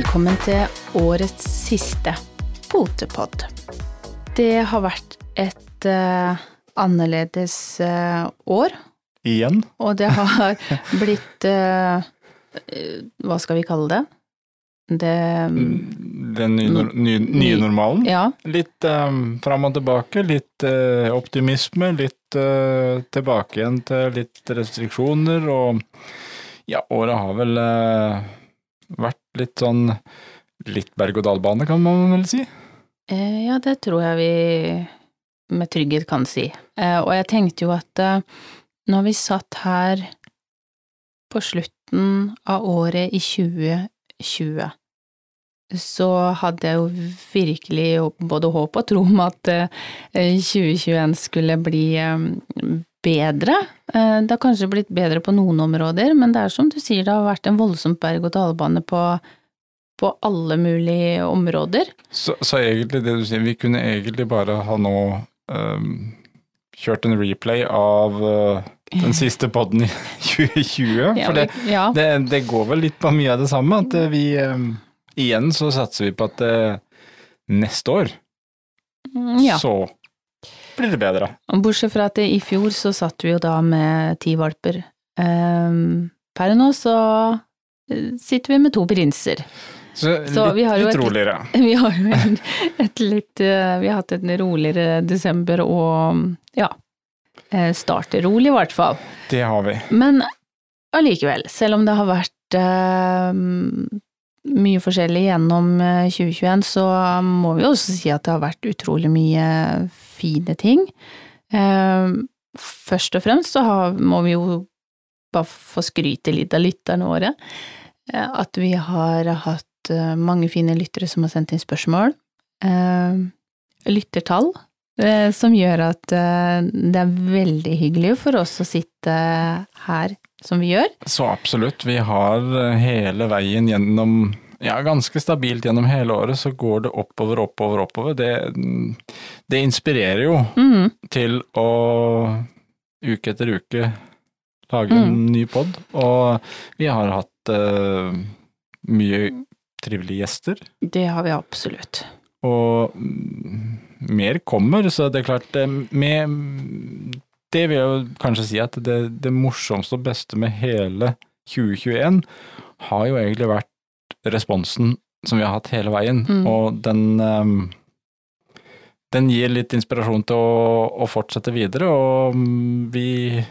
Velkommen til årets siste potepod. Det har vært et uh, annerledes uh, år, Igjen. og det har blitt eh, Hva skal vi kalle det? Det Den nye, nye, nye normalen. Ja. Litt um, fram og tilbake, litt optimisme, litt tilbake igjen til litt restriksjoner, og ja, året har vel vært litt sånn litt berg-og-dal-bane, kan man vel si. Eh, Ja, det tror jeg vi med trygghet kan si. Eh, Og jeg tenkte jo at eh, når vi satt her på slutten av året i 2020, så hadde jeg jo virkelig både håp og tro om at eh, 2021 skulle bli eh, bedre. Eh, Det har kanskje blitt bedre på noen områder, men det er som du sier, det har vært en voldsomt berg-og-dal-bane på, på alle mulige områder. Så, så egentlig det du sier, vi kunne egentlig bare ha nå um, kjørt en replay av uh, den siste podden i 2020, for det, det, det går vel litt på mye av det samme, at eh, vi um, igjen så satser vi på at uh, neste år Mm, Ja. så blir det bedre. Bortsett fra at i fjor så satt vi jo da med ti valper. Ehm, per nå så eh, sitter vi med to prinser. Så, Så litt, vi har jo litt et- roligere. Vi har jo et, et litt eh, Vi har hatt en roligere desember og ja, eh, starter rolig i hvert fall. Det har vi. Men allikevel, selv om det har vært eh, mye forskjellig gjennom eh, 2021, så må vi også si at det har vært utrolig mye fine ting. Eh, først og fremst så må vi jo bare få skryte litt av lytterne våre. eh, At vi har hatt eh, mange fine lyttere som har sendt inn spørsmål. Eh, Lyttertall eh, som gjør at eh, det er veldig hyggelig for oss å sitte her som vi gjør. Så absolutt. Vi har eh, hele veien gjennom ja, ganske stabilt gjennom hele året, så går det oppover, oppover, oppover. Det, det inspirerer jo mm. til å uke etter uke lage en Mm. ny pod. Og vi har hatt uh, mye trivelige gjester, Det har vi absolutt. og mm, mer kommer, så det er klart eh, med Det vil jeg jo kanskje si at det, det morsomste og beste med hele 2021 har jo egentlig vært responsen som vi har hatt hele veien, Mm. og den um, den gir litt inspirasjon til å, å fortsette videre, og mm, vi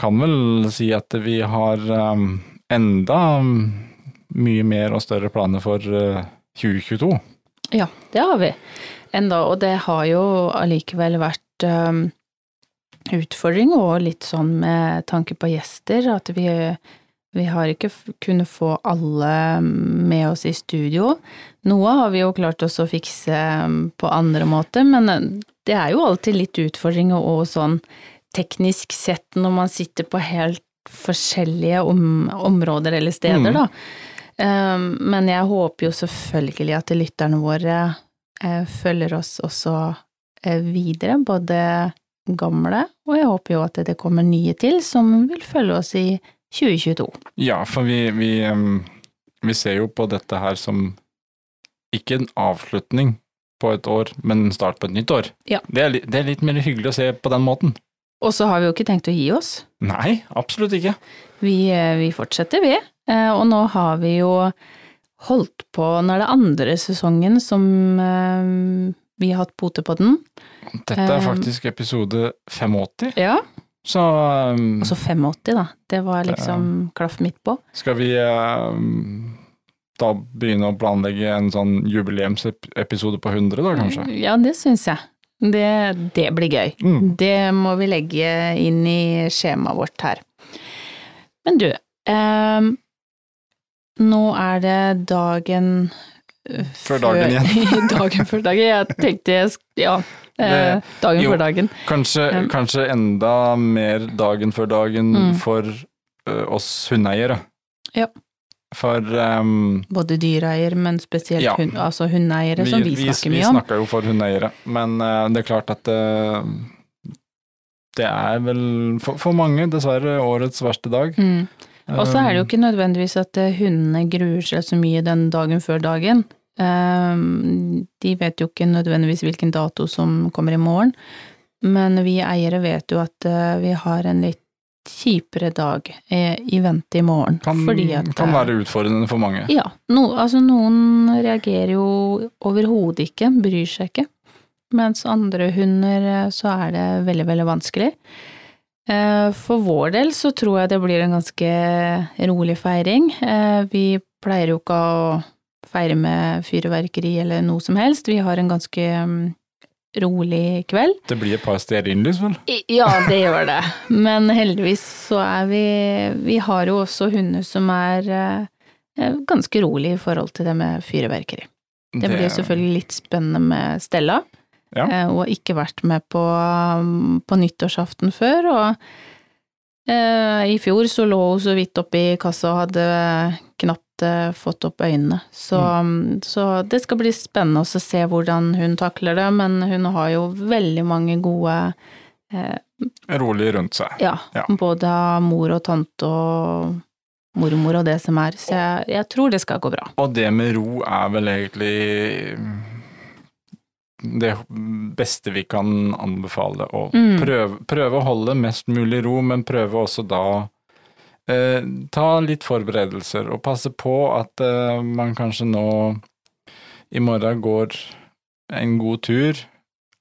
kan vel si at vi har um, enda mm, mye mer og større planer for uh, 2022. Ja, det har vi. Enda, og det har jo allikevel vært um, utfordring og litt sånn med tanke på gjester, at vi, vi har ikke kunnet få alle med oss i studio. Noe har vi jo klart oss å fikse um, på andre måter, men uh, det er jo alltid litt utfordringer og sånn teknisk sett når man sitter på helt forskjellige om, områder eller steder, Mm. da. Um, men jeg håper jo selvfølgelig at lytterne våre eh, følger oss også eh, videre, både gamle, og jeg håper jo at det kommer nye til som vil følge oss i 2022. Ja, for vi, vi, vi ser jo på dette her som ikke en avslutning på et år, men en start på et nytt år. Ja. Det, er, det er litt mer hyggelig å se på den måten. Og så har vi jo ikke tenkt å gi oss. Nei, absolutt ikke. Vi, eh, vi fortsetter, vi. Eh, Og nå har vi jo holdt på, nå er det andre sesongen som eh, vi har hatt Potepodden. Dette er Um, faktisk episode 85, Ja. så um, Altså 85, da. Det var liksom klaff midt på. Skal vi eh, da begynne å planlegge en sånn jubileumsepisode på 100, da kanskje? Ja, det syns jeg. Det, det blir gøy. Mm. Det må vi legge inn i skjemaet vårt her. Men du, um, nå er det dagen før, Før dagen igjen. dagen før dagen. Jeg tenkte jeg ja, Det- dagen jo. før dagen. Kanskje, Ja. kanskje enda mer dagen før dagen Mm. for uh, oss hundeeiere. Ja. For um, Både dyreeier, men spesielt Ja. hund, altså hundeeiere, som vi snakker vi mye om. Vi snakker jo for hundeeiere, men uh, det er klart at uh, det er vel for, for mange dessverre årets verste dag. Mm. Og så er det jo ikke nødvendigvis at eh, hundene gruer seg så mye den dagen før dagen. Ehm, De vet jo ikke nødvendigvis hvilken dato som kommer i morgen, men vi eiere vet jo at eh, vi har en litt kjipere dag eh, i vente i morgen. Kan, at kan eh, være utfordrende for mange. Ja. No, altså noen reagerer jo overhodet ikke, bryr seg ikke. Mens andre hunder eh, så er det veldig, veldig vanskelig. Eh, For vår del så tror jeg det blir en ganske rolig feiring. Eh, Vi pleier jo ikke å feire med fyrverkeri eller noe som helst. Vi har en ganske mm, rolig kveld. Det blir et par stearinlys, vel? I- Ja, det gjør det. Men heldigvis så er vi Vi har jo også hunder som er eh, ganske rolig i forhold til det med fyrverkeri. Det blir jo selvfølgelig litt spennende med Stella, Ja. Hun har ikke vært med på, um, på nyttårsaften før, og eh, i fjor så lå hun så vidt oppi kassa og hadde eh, fått opp øynene. Så, mm. så det skal bli spennende å se hvordan hun takler det, men hun har jo veldig mange gode eh, Rolig rundt seg. ja, Ja. både mor og tante og mormor og det som er, så jeg, jeg tror det skal gå bra. Og det med ro er vel egentlig det beste vi kan anbefale. Å Mm. prøve, prøve å holde mest mulig ro, men prøve også da eh, ta litt forberedelser og passe på at eh, man kanskje nå i morgen går en god tur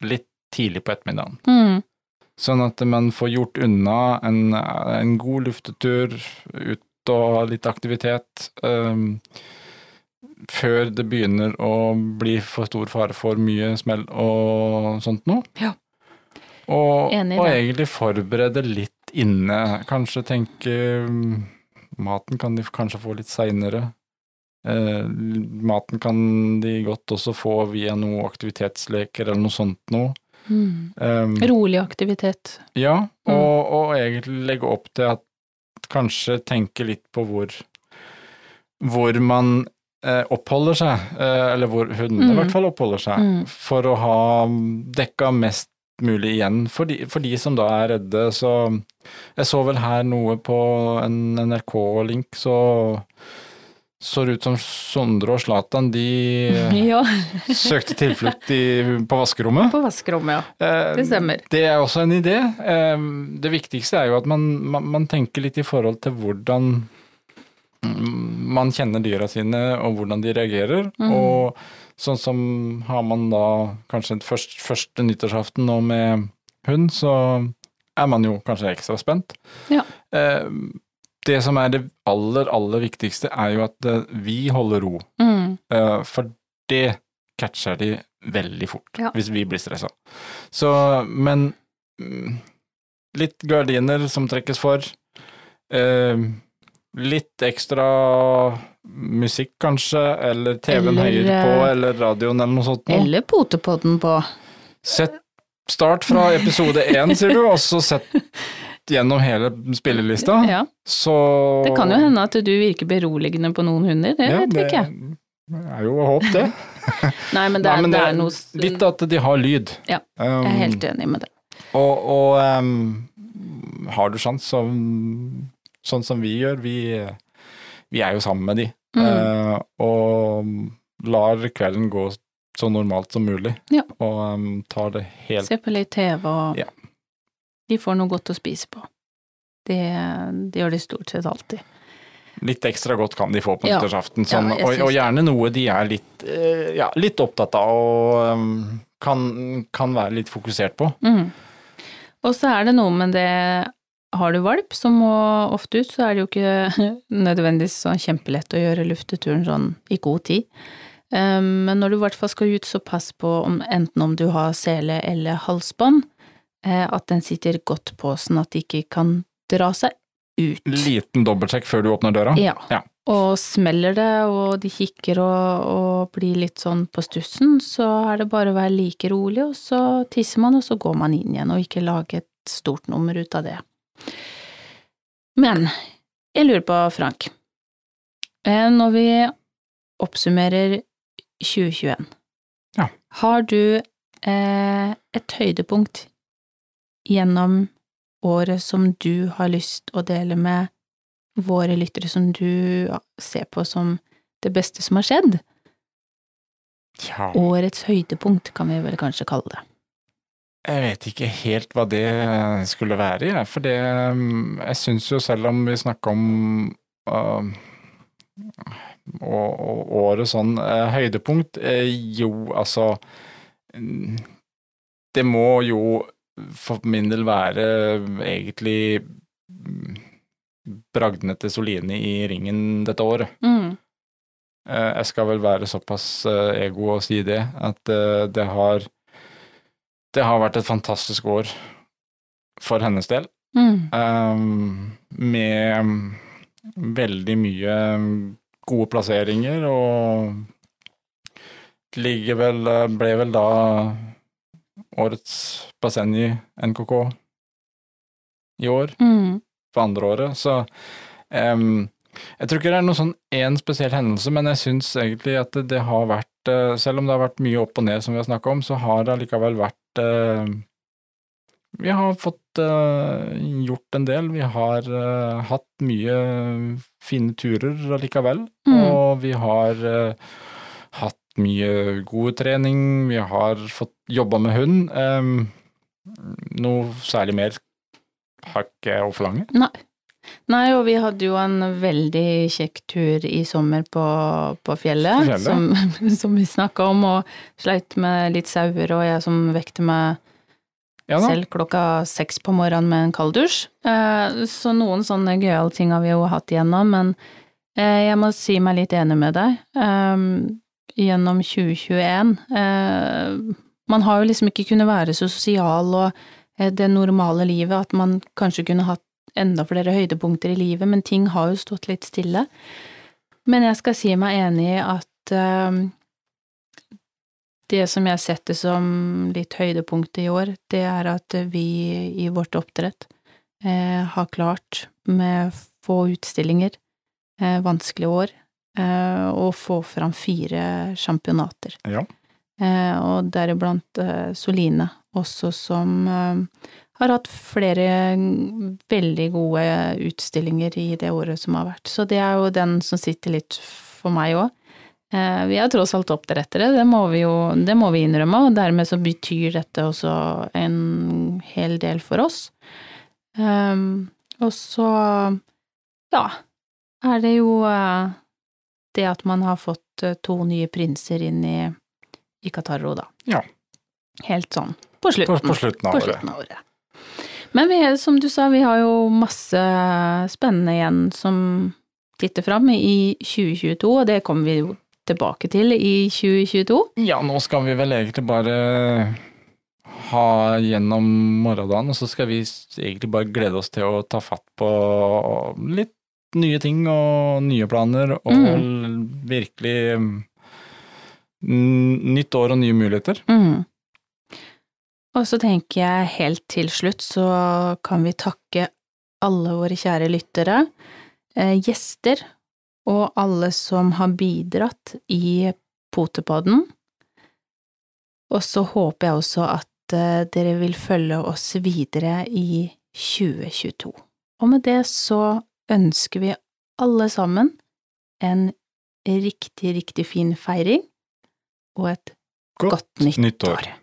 litt tidlig på ettermiddagen. Mm. Sånn at man får gjort unna en, en god luftetur, ut og litt aktivitet, eh, før det begynner å bli for stor fare for mye smell og sånt noe. Ja. Og, og egentlig forberede litt inne. Kanskje tenke um, Maten kan de kanskje få litt seinere. Eh, maten kan de godt også få via noe aktivitetsleker eller noe sånt noe. Mm. Um, Rolig aktivitet. ja, Mm. og, og egentlig legge opp til at kanskje tenke litt på hvor hvor man eh, oppholder seg, eh, eller hvor hundene i Mm. hvert fall oppholder seg, Mm. for å ha dekka mest mulig igjen for de, for de som da er redde. Så jeg så vel her noe på en NRK-link, så så ut som Sondre og Zlatan de Ja, søkte tilflukt i, på vaskerommet. på vaskerommet, ja. Eh, Det stemmer. Det er også en idé. Eh, Det viktigste er jo at man, man, man tenker litt i forhold til hvordan man kjenner dyra sine, og hvordan de reagerer. Mm. Og sånn som har man da kanskje først, første nyttårsaften nå med hund, så er man jo kanskje ekstra spent. Ja. Eh, Det som er det aller, aller viktigste, er jo at eh, vi holder ro. Mm. Eh, For det catcher de veldig fort, Ja. hvis vi blir stressa. Så, men mm, litt gardiner som trekkes for. Litt ekstra musikk, kanskje, eller TV-en høyere på, eh, eller radioen, eller noe sånt. noe. Eller potepodden på. Sett Start fra episode én, sier du, og så sett gjennom hele spillelista. Ja. Så Det kan jo hende at du virker beroligende på noen hunder, det Ja, vet vi det ikke. er jo håp, det. Nei, men det Nei, er, men det er noe Litt at de har lyd. Ja, Um, Jeg er helt enig med det. Og, og um, har du sjans, så, sånn som vi gjør, vi, vi er jo sammen med de, Mm. eh, og lar kvelden gå så normalt som mulig, Ja. og um, tar det helt Se på litt TV, og Ja. de får noe godt å spise på. Det, det gjør de stort sett alltid. Litt ekstra godt kan de få på nyttårsaften, sånn, Ja, og, og gjerne noe de er litt, uh, ja, litt opptatt av og um, kan, kan være litt fokusert på. Mm. Og så er det noe med det Har du valp som må ofte ut, så er det jo ikke nødvendigvis sånn kjempelett å gjøre lufteturen sånn i god tid. Um, Men når du i hvert fall skal ut, så pass på om, enten om du har sele eller halsbånd, eh, at den sitter godt på, sånn at de ikke kan dra seg ut. Liten dobbeltsjekk før du åpner døra. Ja. Ja. Og smeller det, og de kikker og, og blir litt sånn på stussen, så er det bare å være like rolig, og så tisser man, og så går man inn igjen, og ikke lage et stort nummer ut av det. Men jeg lurer på, Frank, eh, når vi oppsummerer 2021, Ja. har du eh, et høydepunkt gjennom året som du har lyst å dele med våre lyttere som du ser på som det beste som har skjedd? Ja, Årets høydepunkt, kan vi vel kanskje kalle det. Jeg vet ikke helt hva det skulle være, jeg. For det mm, Jeg syns jo selv om vi snakker om uh, og, og året sånn uh, høydepunkt, uh, jo, altså mm, Det må jo for min del være egentlig mm, bragdene til Solini i ringen dette året. Mm. Eh, Jeg skal vel være såpass eh, ego å si det, at eh, det har Det har vært et fantastisk år for hennes del, Mm. um, med um, veldig mye um, gode plasseringer, og ligger vel eh, Ble vel da årets basseng i NKK i år Mm. for andre året, så um, jeg tror ikke det er noen sånn én spesiell hendelse, men jeg syns egentlig at det, det har vært eh, Selv om det har vært mye opp og ned, som vi har snakka om, så har det allikevel vært Vi har fått eh, gjort en del. Vi har eh, hatt mye fine turer allikevel, Mm. og vi har eh, hatt mye god trening. Vi har fått jobba med hund. Um, noe særlig mer har ikke jeg å forlange. Nei. Nei, og vi hadde jo en veldig kjekk tur i sommer på, på fjellet, fjellet. Som, som vi snakka om, og sleit med litt sauer, og jeg som vekte meg Ja selv klokka seks på morgenen med en kalddusj. Eh, så noen sånne gøyale ting har vi jo hatt igjennom, men eh, jeg må si meg litt enig med deg. Eh, gjennom 2021 eh, Man har jo liksom ikke kunnet være så sosial og eh, det normale livet, at man kanskje kunne hatt enda flere høydepunkter i livet, men ting har jo stått litt stille. Men jeg skal si meg enig i at uh, det som jeg setter som litt høydepunkt i år, det er at vi i vårt oppdrett uh, har klart, med få utstillinger, uh, vanskelige år, eh, å få fram fire championater. Ja. Og deriblant Soline, også som eh, har hatt flere veldig gode utstillinger i det året som har vært. Så det er jo den som sitter litt for meg òg. Eh, vi er tross alt oppdrettere, det må vi jo det må vi innrømme, og dermed så betyr dette også en hel del for oss. Um, og så, ja, er det jo eh, det at man har fått eh, to nye prinser inn i, i Qatarro, da. Ja. Helt sånn på slutten. På, på slutten av På slutten av året. Men vi, som du sa, vi har jo masse spennende igjen som titter fram i 2022, og det kommer vi jo tilbake til i 2022. Ja, nå skal vi vel egentlig bare ha gjennom morgendagen, og så skal vi egentlig bare glede oss til å ta fatt på litt nye ting og nye planer, og Mm. virkelig mm, nytt år og nye muligheter. Mm. Og så tenker jeg helt til slutt så kan vi takke alle våre kjære lyttere, eh, gjester og alle som har bidratt i Potepodden. Og så håper jeg også at eh, dere vil følge oss videre i 2022. Og med det så ønsker vi alle sammen en riktig, riktig fin feiring og et godt, godt nytt år.